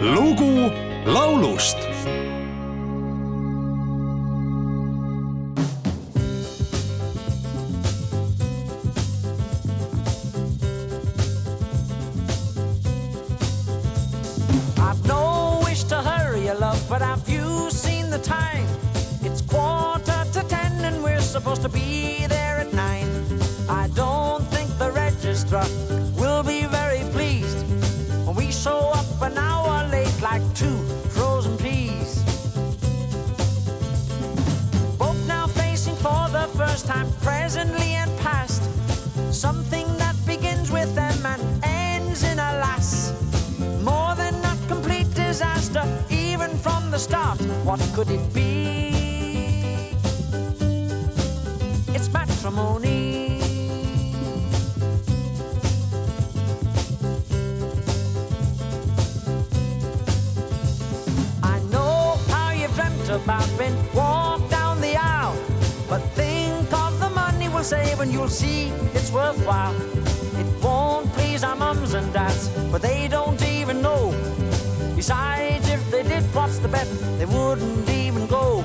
lugu laulust I've wish to hurry love, but have you seen the time? It's quarter to ten, and we're supposed to be there two frozen peas. Both now facing for the first time, presently and past, something that begins with them and ends in a lass. More than a complete disaster, even from the start. What could it be? It's matrimony. Save and you'll see it's worthwhile. It won't please our mums and dads, but they don't even know. Besides, if they did, what's the bet? They wouldn't even go.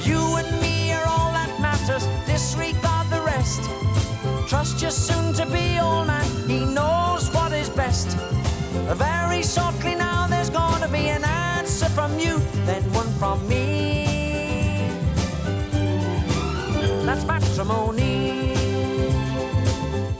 You and me are all that matters, disregard the rest. Trust your soon to be old man, he knows what is best. Very shortly now, there's gonna be an answer from you, then one from me. Matrimony.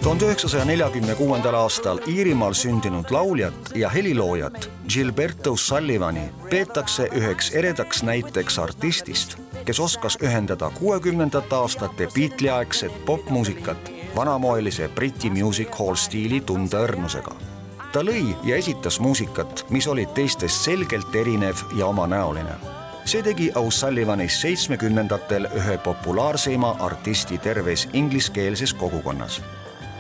tuhande üheksasaja neljakümne kuuendal aastal Iirimaal sündinud lauljat ja heliloojat Gilberto Sullivani peetakse üheks eredaks näiteks artistist, kes oskas ühendada kuuekümnendate aastate Beatle'i-aegset popmuusikat vanamoelise Briti music hall stiili tundeõrnusega. ta lõi ja esitas muusikat, mis oli teistest selgelt erinev ja omanäoline see tegi O'Sullivanist seitsmekümnendatel ühe populaarseima artisti terves ingliskeelses kogukonnas.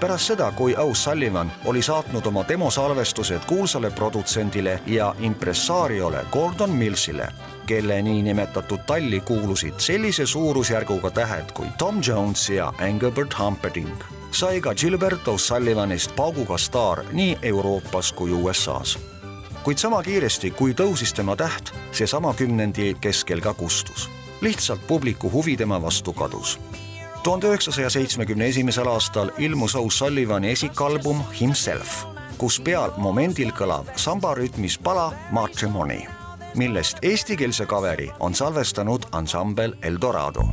pärast seda, kui O'Sullivan oli saatnud oma demosalvestused kuulsale produtsendile ja impressaariole Gordon Millsile, kelle niinimetatud talli kuulusid sellise suurusjärguga tähed kui Tom Jones ja Engelbert Humperdinck, sai ka Gilbert O'Sullivanist pauguga staar nii Euroopas kui USA-s kuid sama kiiresti, kui tõusis tema täht, seesama kümnendi keskel ka kustus. lihtsalt publiku huvi tema vastu kadus. tuhande üheksasaja seitsmekümne esimesel aastal ilmus O'Sullivani esikalbum Himself, kus peal momendil kõlav sambarütmis pala Matrimony, millest eestikeelse kaveri on salvestanud ansambel Eldorado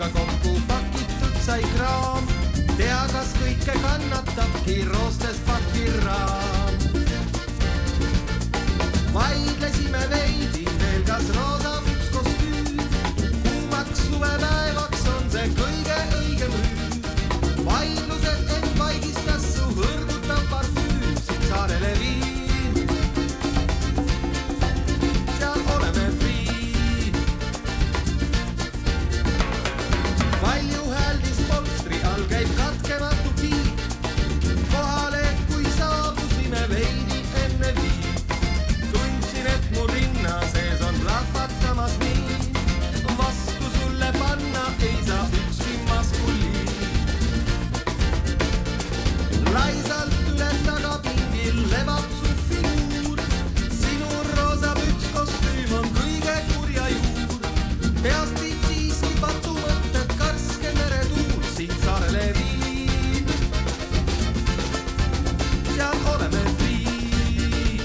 nurka kokku pakitud sai kraam. tea, kas kõike kannatabki roostes pakiraam. vaidlesime peast viib siiski patumõtted karske meretuul siit saarele viib. seal oleme free.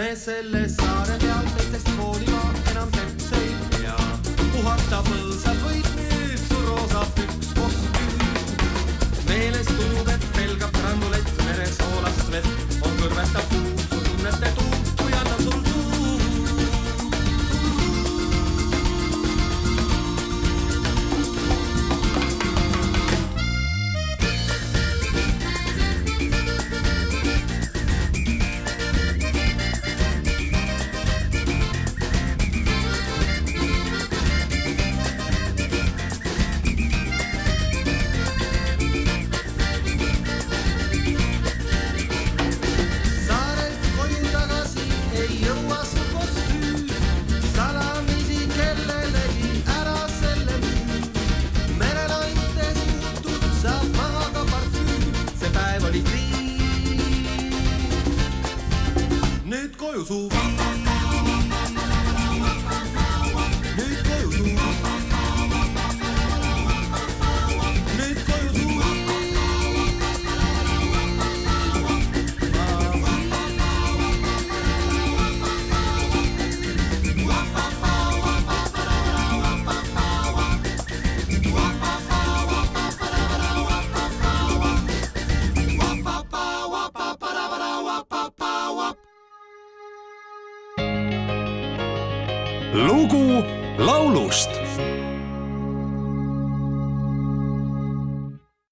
me selle saare peal teistest hoolima enam täpse ei pea. puhata põõsal võid nüüd su roosa pükskostüüm þú. vín lugu laulust.